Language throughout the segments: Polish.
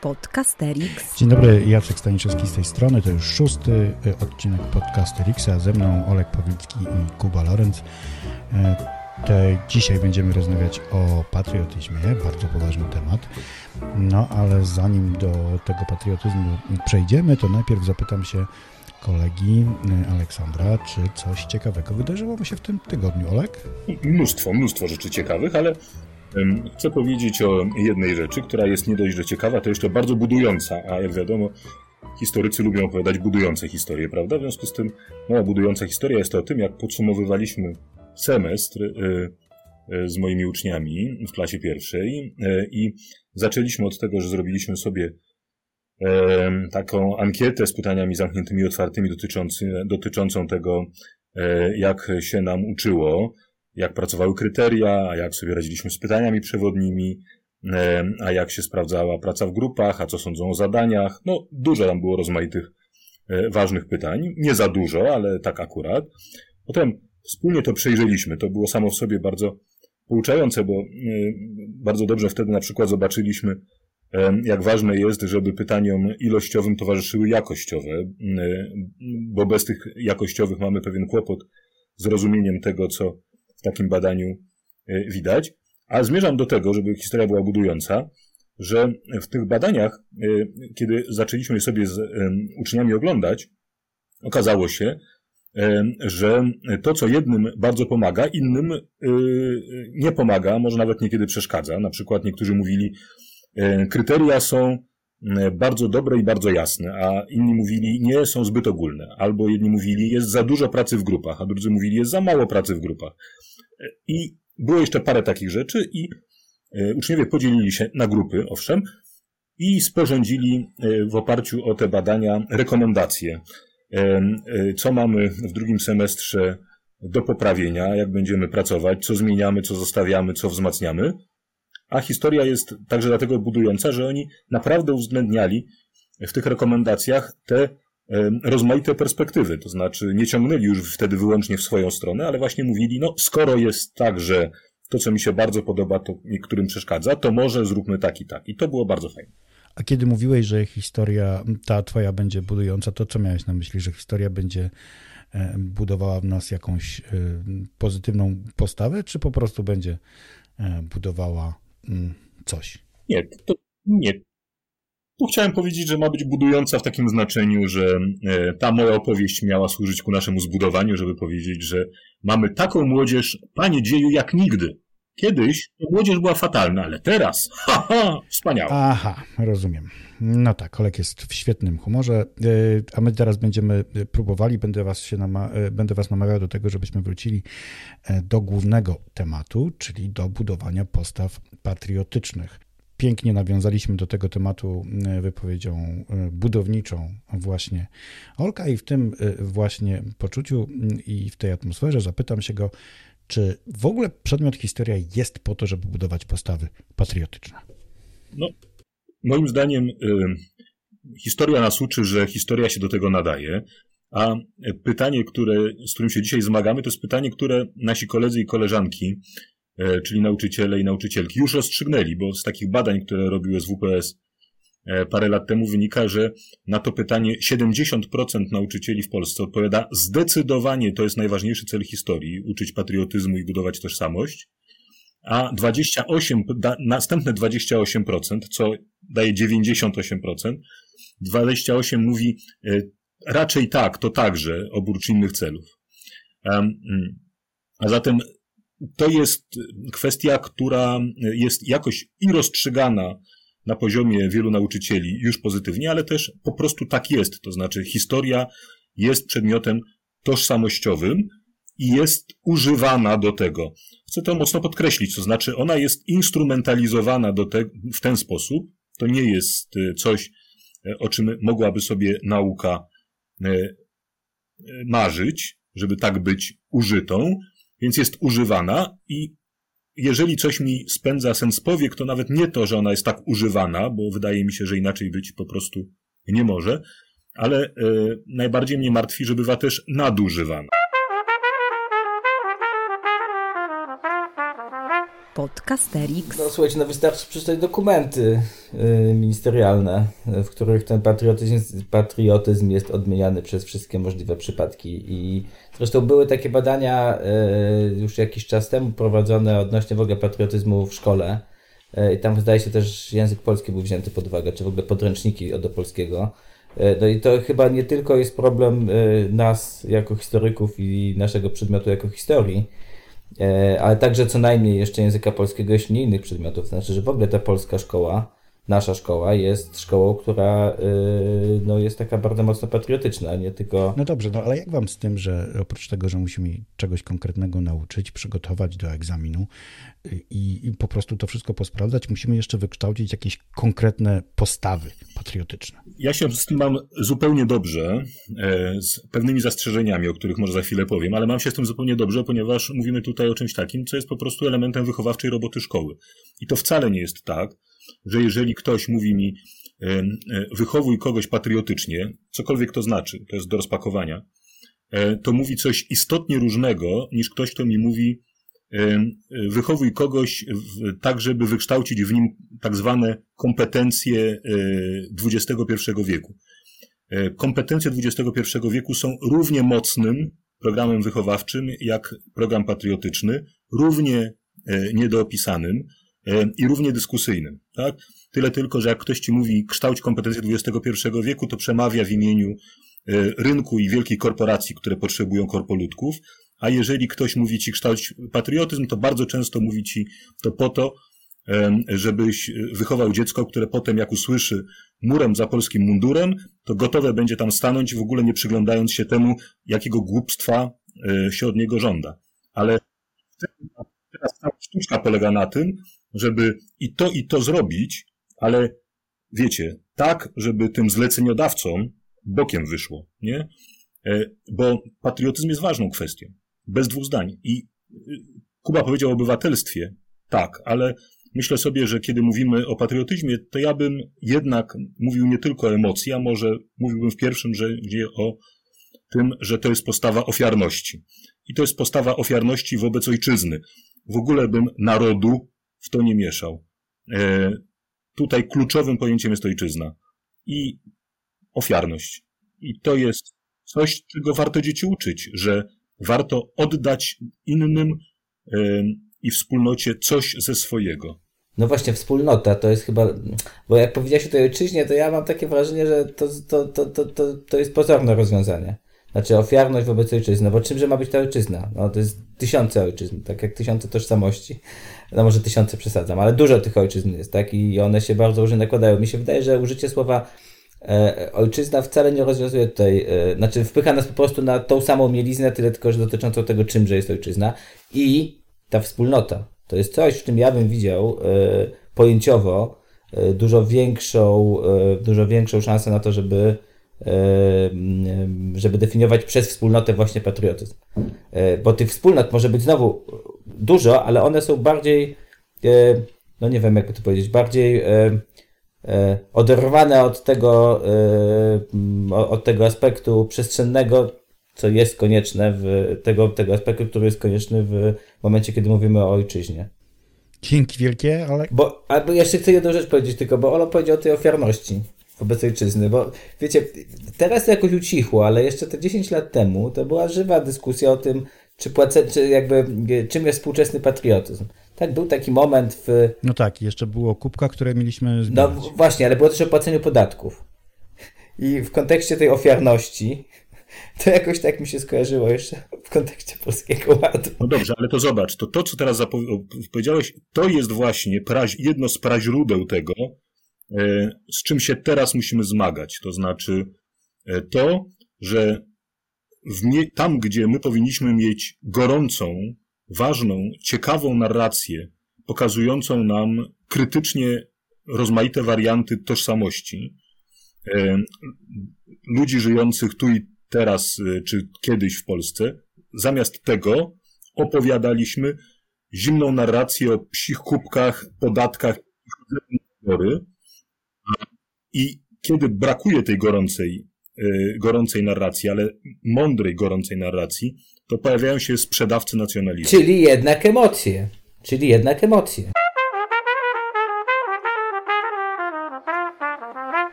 Podcasterix. Dzień dobry, Jacek Staniszewski z tej strony. To już szósty y, odcinek Podcasterixa. Ze mną Olek Pawlicki i Kuba Lorenz. E, te, dzisiaj będziemy rozmawiać o patriotyzmie, bardzo poważny temat. No ale zanim do tego patriotyzmu przejdziemy, to najpierw zapytam się kolegi y, Aleksandra, czy coś ciekawego wydarzyło mu się w tym tygodniu, Olek? Mnóstwo, mnóstwo rzeczy ciekawych, ale Chcę powiedzieć o jednej rzeczy, która jest nie dość, że ciekawa, to jeszcze bardzo budująca, a jak wiadomo, historycy lubią opowiadać budujące historie, prawda? W związku z tym moja budująca historia jest o tym, jak podsumowywaliśmy semestr y, y, z moimi uczniami w klasie pierwszej y, i zaczęliśmy od tego, że zrobiliśmy sobie taką ankietę z pytaniami zamkniętymi i otwartymi dotyczącą tego, jak się nam uczyło, jak pracowały kryteria, a jak sobie radziliśmy z pytaniami przewodnimi, a jak się sprawdzała praca w grupach, a co sądzą o zadaniach. No, dużo tam było rozmaitych e, ważnych pytań. Nie za dużo, ale tak akurat. Potem wspólnie to przejrzeliśmy. To było samo w sobie bardzo pouczające, bo e, bardzo dobrze wtedy na przykład zobaczyliśmy, jak ważne jest, żeby pytaniom ilościowym towarzyszyły jakościowe, bo bez tych jakościowych mamy pewien kłopot z rozumieniem tego, co w takim badaniu e, widać. A zmierzam do tego, żeby historia była budująca, że w tych badaniach, e, kiedy zaczęliśmy sobie z uczniami oglądać, okazało się, że to, co jednym bardzo pomaga, innym e, nie pomaga, może nawet niekiedy przeszkadza. Na przykład niektórzy mówili, kryteria są bardzo dobre i bardzo jasne, a inni mówili, nie są zbyt ogólne. Albo jedni mówili, jest za dużo pracy w grupach, a drudzy mówili, jest za mało pracy w grupach. I było jeszcze parę takich rzeczy i e, uczniowie podzielili się na grupy, owszem, i sporządzili e, w oparciu o te badania rekomendacje, e, co mamy w drugim semestrze do poprawienia, jak będziemy pracować, co zmieniamy, co zostawiamy, co wzmacniamy. A historia jest także dlatego budująca, że oni naprawdę uwzględniali w tych rekomendacjach te rozmaite perspektywy, to znaczy nie ciągnęli już wtedy wyłącznie w swoją stronę, ale właśnie mówili, no skoro jest tak, że to, co mi się bardzo podoba, to niektórym przeszkadza, to może zróbmy tak i tak. I to było bardzo fajne. A kiedy mówiłeś, że historia ta twoja będzie budująca, to co miałeś na myśli, że historia będzie e, budowała w nas jakąś e, pozytywną postawę, czy po prostu będzie e, budowała mm, coś? Nie, to nie, tu chciałem powiedzieć, że ma być budująca w takim znaczeniu, że e, ta moja opowieść miała służyć ku naszemu zbudowaniu, żeby powiedzieć, że mamy taką młodzież, panie dzieju, jak nigdy. Kiedyś młodzież była fatalna, ale teraz, haha, wspaniała. Aha, rozumiem. No tak, Olek jest w świetnym humorze, e, a my teraz będziemy próbowali, będę was, się nama- e, będę was namawiał do tego, żebyśmy wrócili do głównego tematu, czyli do budowania postaw patriotycznych pięknie nawiązaliśmy do tego tematu e, wypowiedzią e, budowniczą właśnie Olka i w tym e, właśnie poczuciu i w tej atmosferze zapytam się go, czy w ogóle przedmiot historia jest po to, żeby budować postawy patriotyczne? No, moim zdaniem y, historia nas uczy, że historia się do tego nadaje, a pytanie, które, z którym się dzisiaj zmagamy, to jest pytanie, które nasi koledzy i koleżanki czyli nauczyciele i nauczycielki, już rozstrzygnęli, bo z takich badań, które robiły WPS e, parę lat temu wynika, że na to pytanie 70% nauczycieli w Polsce odpowiada zdecydowanie to jest najważniejszy cel historii, uczyć patriotyzmu i budować tożsamość, a 28, da, następne 28%, co daje 98%, 28 mówi e, raczej tak, to także, oprócz innych celów. Mm, a zatem to jest kwestia, która jest jakoś i rozstrzygana na poziomie wielu nauczycieli już pozytywnie, ale też po prostu tak jest. To znaczy, historia jest przedmiotem tożsamościowym i jest używana do tego. Chcę to mocno podkreślić, to znaczy, ona jest instrumentalizowana do te, w ten sposób. To nie jest e, coś, e, o czym mogłaby sobie nauka e, marzyć, żeby tak być użytą, więc jest używana i jeżeli coś mi spędza sens powiek, to nawet nie to, że ona jest tak używana, bo wydaje mi się, że inaczej być po prostu nie może, ale e, najbardziej mnie martwi, że bywa też nadużywana. Podcasterix. No słuchajcie, no wystarczy przeczytać dokumenty y, ministerialne, w których ten patriotyzm, patriotyzm jest odmieniany przez wszystkie możliwe przypadki i zresztą były takie badania y, już jakiś czas temu prowadzone odnośnie w ogóle patriotyzmu w szkole y, i tam zdaje się też język polski był wzięty pod uwagę, czy w ogóle podręczniki do polskiego. No i to chyba nie tylko jest problem nas jako historyków i naszego przedmiotu jako historii, ale także co najmniej jeszcze języka polskiego, jeśli nie innych przedmiotów. Znaczy, że w ogóle ta polska szkoła, nasza szkoła jest szkołą, która y, no, jest taka bardzo mocno patriotyczna, nie tylko... No dobrze, no ale jak wam z tym, że oprócz tego, że musimy czegoś konkretnego nauczyć, przygotować do egzaminu y, i, i po prostu to wszystko posprawdzać, musimy jeszcze wykształcić jakieś konkretne postawy patriotyczne. Ja się z tym mam zupełnie dobrze, e, z pewnymi zastrzeżeniami, o których może za chwilę powiem, ale mam się z tym zupełnie dobrze, ponieważ mówimy tutaj o czymś takim, co jest po prostu elementem wychowawczej roboty szkoły. I to wcale nie jest tak, że jeżeli ktoś mówi mi, e, e, wychowuj kogoś patriotycznie, cokolwiek to znaczy, to jest do rozpakowania, to mówi coś istotnie różnego niż ktoś, kto mi mówi, wychowuj kogoś tak, żeby wykształcić w nim tak zwane kompetencje XXI wieku. Kompetencje XXI wieku są równie mocnym programem wychowawczym jak program patriotyczny, równie niedoopisanym i równie dyskusyjnym. Tak? Tyle tylko, że jak ktoś ci mówi kształć kompetencje XXI wieku, to przemawia w imieniu rynku i wielkiej korporacji, które potrzebują korpoludków, a jeżeli ktoś mówi ci kształć patriotyzm, to bardzo często mówi ci to po to, żebyś wychował dziecko, które potem jak usłyszy murem za polskim mundurem, to gotowe będzie tam stanąć, w ogóle nie przyglądając się temu, jakiego głupstwa e, się od niego żąda. Ale teraz ta sztuczka polega na tym, żeby i to, i to zrobić, ale wiecie, tak, żeby tym zleceniodawcom bokiem wyszło, nie? E, bo patriotyzm jest ważną kwestią. Bez dwóch zdań. I y, Kuba powiedział o obywatelstwie. Tak, ale myślę sobie, że kiedy mówimy o patriotyzmie, to ja bym jednak mówił nie tylko o emocji, a może mówiłbym w pierwszym rzędzie o tym, że to jest postawa ofiarności. I to jest postawa ofiarności wobec ojczyzny. W ogóle bym narodu w to nie mieszał. E, tutaj kluczowym pojęciem jest ojczyzna i ofiarność. I to jest coś, czego warto dzieci uczyć, że warto oddać innym i wspólnocie coś ze swojego. No właśnie, wspólnota to jest chyba, bo jak powiedziałeś o tej ojczyźnie, to ja mam takie wrażenie, że to, to, to, to, to, to jest pozorne rozwiązanie. Znaczy ofiarność wobec ojczyzny, no bo czymże ma być ta ojczyzna? No to jest tysiące ojczyzn, tak jak tysiące tożsamości. No może tysiące przesadzam, ale dużo tych ojczyzn jest, tak? I one się bardzo różnie nakładają. Mi się wydaje, że użycie słowa e, ojczyzna wcale nie rozwiązuje tutaj, e, znaczy wpycha nas po prostu na tą samą mieliznę, tyle tylko, że dotyczącą tego, czymże jest ojczyzna. I ta wspólnota. To jest coś, w czym ja bym widział e, pojęciowo e, dużo większą, e, dużo większą szansę na to, żeby żeby definiować przez wspólnotę właśnie patriotyzm. Bo tych wspólnot może być znowu dużo, ale one są bardziej, no nie wiem jakby to powiedzieć, bardziej oderwane od tego, od tego aspektu przestrzennego, co jest konieczne w tego, tego aspektu, który jest konieczny w momencie, kiedy mówimy o ojczyźnie. Dzięki wielkie, ale... Bo, albo jeszcze chcę jedną rzecz powiedzieć tylko, bo Olo powiedział o tej ofiarności wobec ojczyzny, bo wiecie, teraz to jakoś ucichło, ale jeszcze te 10 lat temu to była żywa dyskusja o tym, czy płacę, czy jakby, czym jest współczesny patriotyzm. Tak, był taki moment w... No tak, jeszcze było kubka, które mieliśmy zbierać. No właśnie, ale było też o płaceniu podatków. I w kontekście tej ofiarności to jakoś tak mi się skojarzyło jeszcze w kontekście polskiego ładu. No dobrze, ale to zobacz, to to, co teraz powiedziałeś, to jest właśnie pra, jedno z praźródeł tego, e, z czym się teraz musimy zmagać. To znaczy e, to, że tam, gdzie my powinniśmy mieć gorącą, ważną, ciekawą narrację, pokazującą nam krytycznie rozmaite warianty tożsamości, e, ludzi żyjących tu i teraz czy kiedyś w Polsce, zamiast tego opowiadaliśmy zimną narrację o psich kubkach, podatkach i I kiedy brakuje tej gorącej, y, gorącej narracji, ale mądrej, gorącej narracji, to pojawiają się sprzedawcy nacjonalizmu. Czyli jednak emocje. czyli jednak emocje.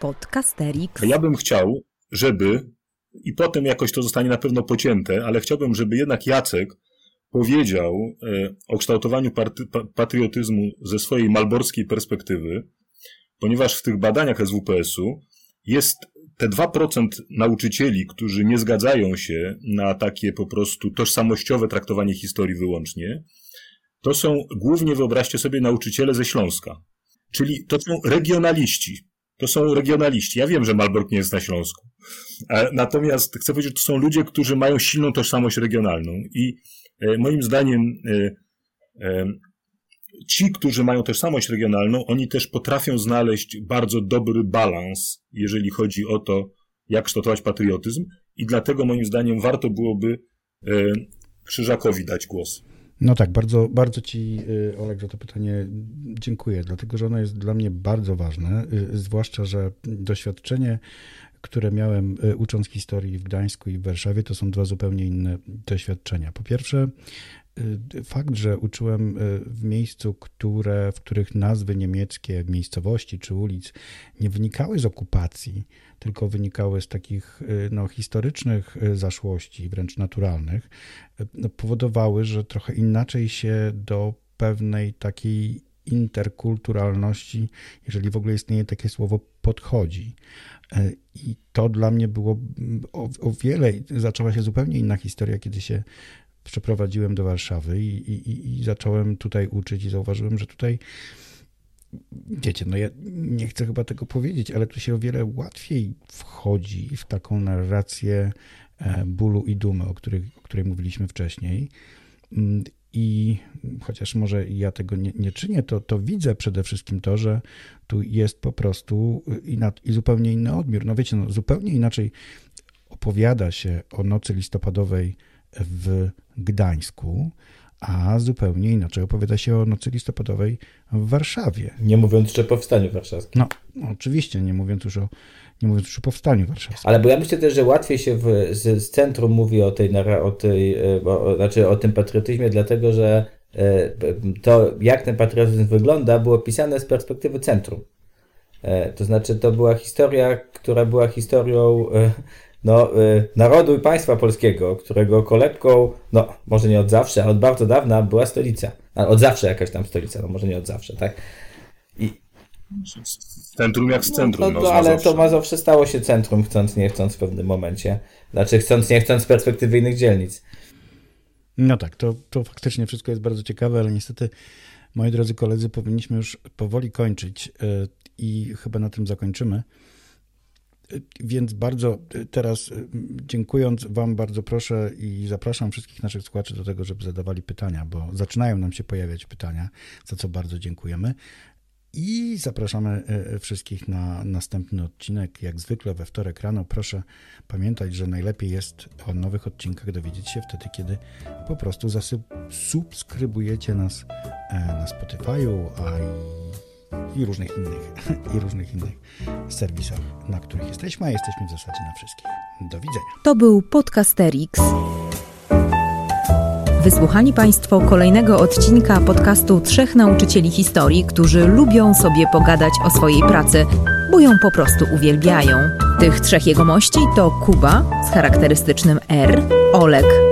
Podcasterix. Ja bym chciał, żeby, i potem jakoś to zostanie na pewno pocięte, ale chciałbym, żeby jednak Jacek powiedział e, o kształtowaniu patriotyzmu ze swojej malborskiej perspektywy, ponieważ w tych badaniach SWPS-u jest te 2% nauczycieli, którzy nie zgadzają się na takie po prostu tożsamościowe traktowanie historii wyłącznie, to są głównie, wyobraźcie sobie, nauczyciele ze Śląska. Czyli to są regionaliści. To są regionaliści. Ja wiem, że Malbork nie jest na Śląsku. Natomiast chcę powiedzieć, że to są ludzie, którzy mają silną tożsamość regionalną i e, moim zdaniem e, e, ci, którzy mają tożsamość regionalną, oni też potrafią znaleźć bardzo dobry balans, jeżeli chodzi o to, jak kształtować patriotyzm i dlatego moim zdaniem warto byłoby Krzyżakowi dać głos. No tak, bardzo, bardzo Ci, y, Olek, za to pytanie dziękuję, dlatego że ono jest dla mnie bardzo ważne, y, zwłaszcza, że doświadczenie, które miałem ucząc historii w Gdańsku i w Warszawie, to są dwa zupełnie inne doświadczenia. Po pierwsze, fakt, że uczyłem w miejscu, które, w których nazwy niemieckie miejscowości czy ulic nie wynikały z okupacji, tylko wynikały z takich y, no, historycznych y, zaszłości, wręcz naturalnych, y, no, powodowały, że trochę inaczej się do pewnej takiej interkulturalności, jeżeli w ogóle istnieje takie słowo, podchodzi. I to dla mnie było mm, o, o wiele, zaczęła się zupełnie inna historia, kiedy się przeprowadziłem do Warszawy i, i, i zacząłem tutaj uczyć i zauważyłem, że tutaj Wiecie, no ja nie chcę chyba tego powiedzieć, ale tu się o wiele łatwiej wchodzi w taką narrację e, bólu i dumy, o której, o której mówiliśmy wcześniej. Mm, I chociaż może ja tego nie, nie czynię, to, to widzę przede wszystkim to, że tu jest po prostu na, i zupełnie inny odbiór. No wiecie, no, zupełnie inaczej opowiada się o nocy listopadowej w Gdańsku, a zupełnie inaczej opowiada się o nocy listopadowej w Warszawie. Nie mówiąc jeszcze o powstaniu warszawskim. No, oczywiście, nie mówiąc już o, nie mówiąc już o powstaniu warszawskim. Ale bo ja myślę też, że łatwiej się w, z, z centrum mówi o tej, o tej e, o, znaczy o tym patriotyzmie, dlatego że e, to, jak ten patriotyzm wygląda, było pisane z perspektywy centrum. E, to znaczy, to była historia, która była historią no, y, narodu i państwa polskiego, którego kolebką, no może nie od zawsze, ale od bardzo dawna była stolica. A od zawsze jakaś tam stolica, no może nie od zawsze, tak? I... Centrum jak z centrum. No, no, no ale to Mazowsze stało się centrum, chcąc nie chcąc w pewnym momencie. Znaczy chcąc nie chcąc z perspektywy innych dzielnic. No tak, to, to faktycznie wszystko jest bardzo ciekawe, ale niestety, moi drodzy koledzy, powinniśmy już powoli kończyć y, i chyba na tym zakończymy. Więc bardzo teraz dziękując Wam, bardzo proszę i zapraszam wszystkich naszych słuchaczy do tego, żeby zadawali pytania, bo zaczynają nam się pojawiać pytania, za co bardzo dziękujemy. I zapraszamy e, wszystkich na następny odcinek, jak zwykle we wtorek rano. Proszę pamiętać, że najlepiej jest o nowych odcinkach dowiedzieć się wtedy, kiedy po prostu zasubskrybujecie nas e, na Spotify'u, a i różnych innych, i różnych innych serwisach, na których jesteśmy, a jesteśmy w zasadzie na wszystkich. Do widzenia. To był Podcasterix. Wysłuchali Państwo kolejnego odcinka podcastu Trzech Nauczycieli Historii, którzy lubią sobie pogadać o swojej pracy, bo ją po prostu uwielbiają. Tych trzech jegomości to Kuba z charakterystycznym R, Olek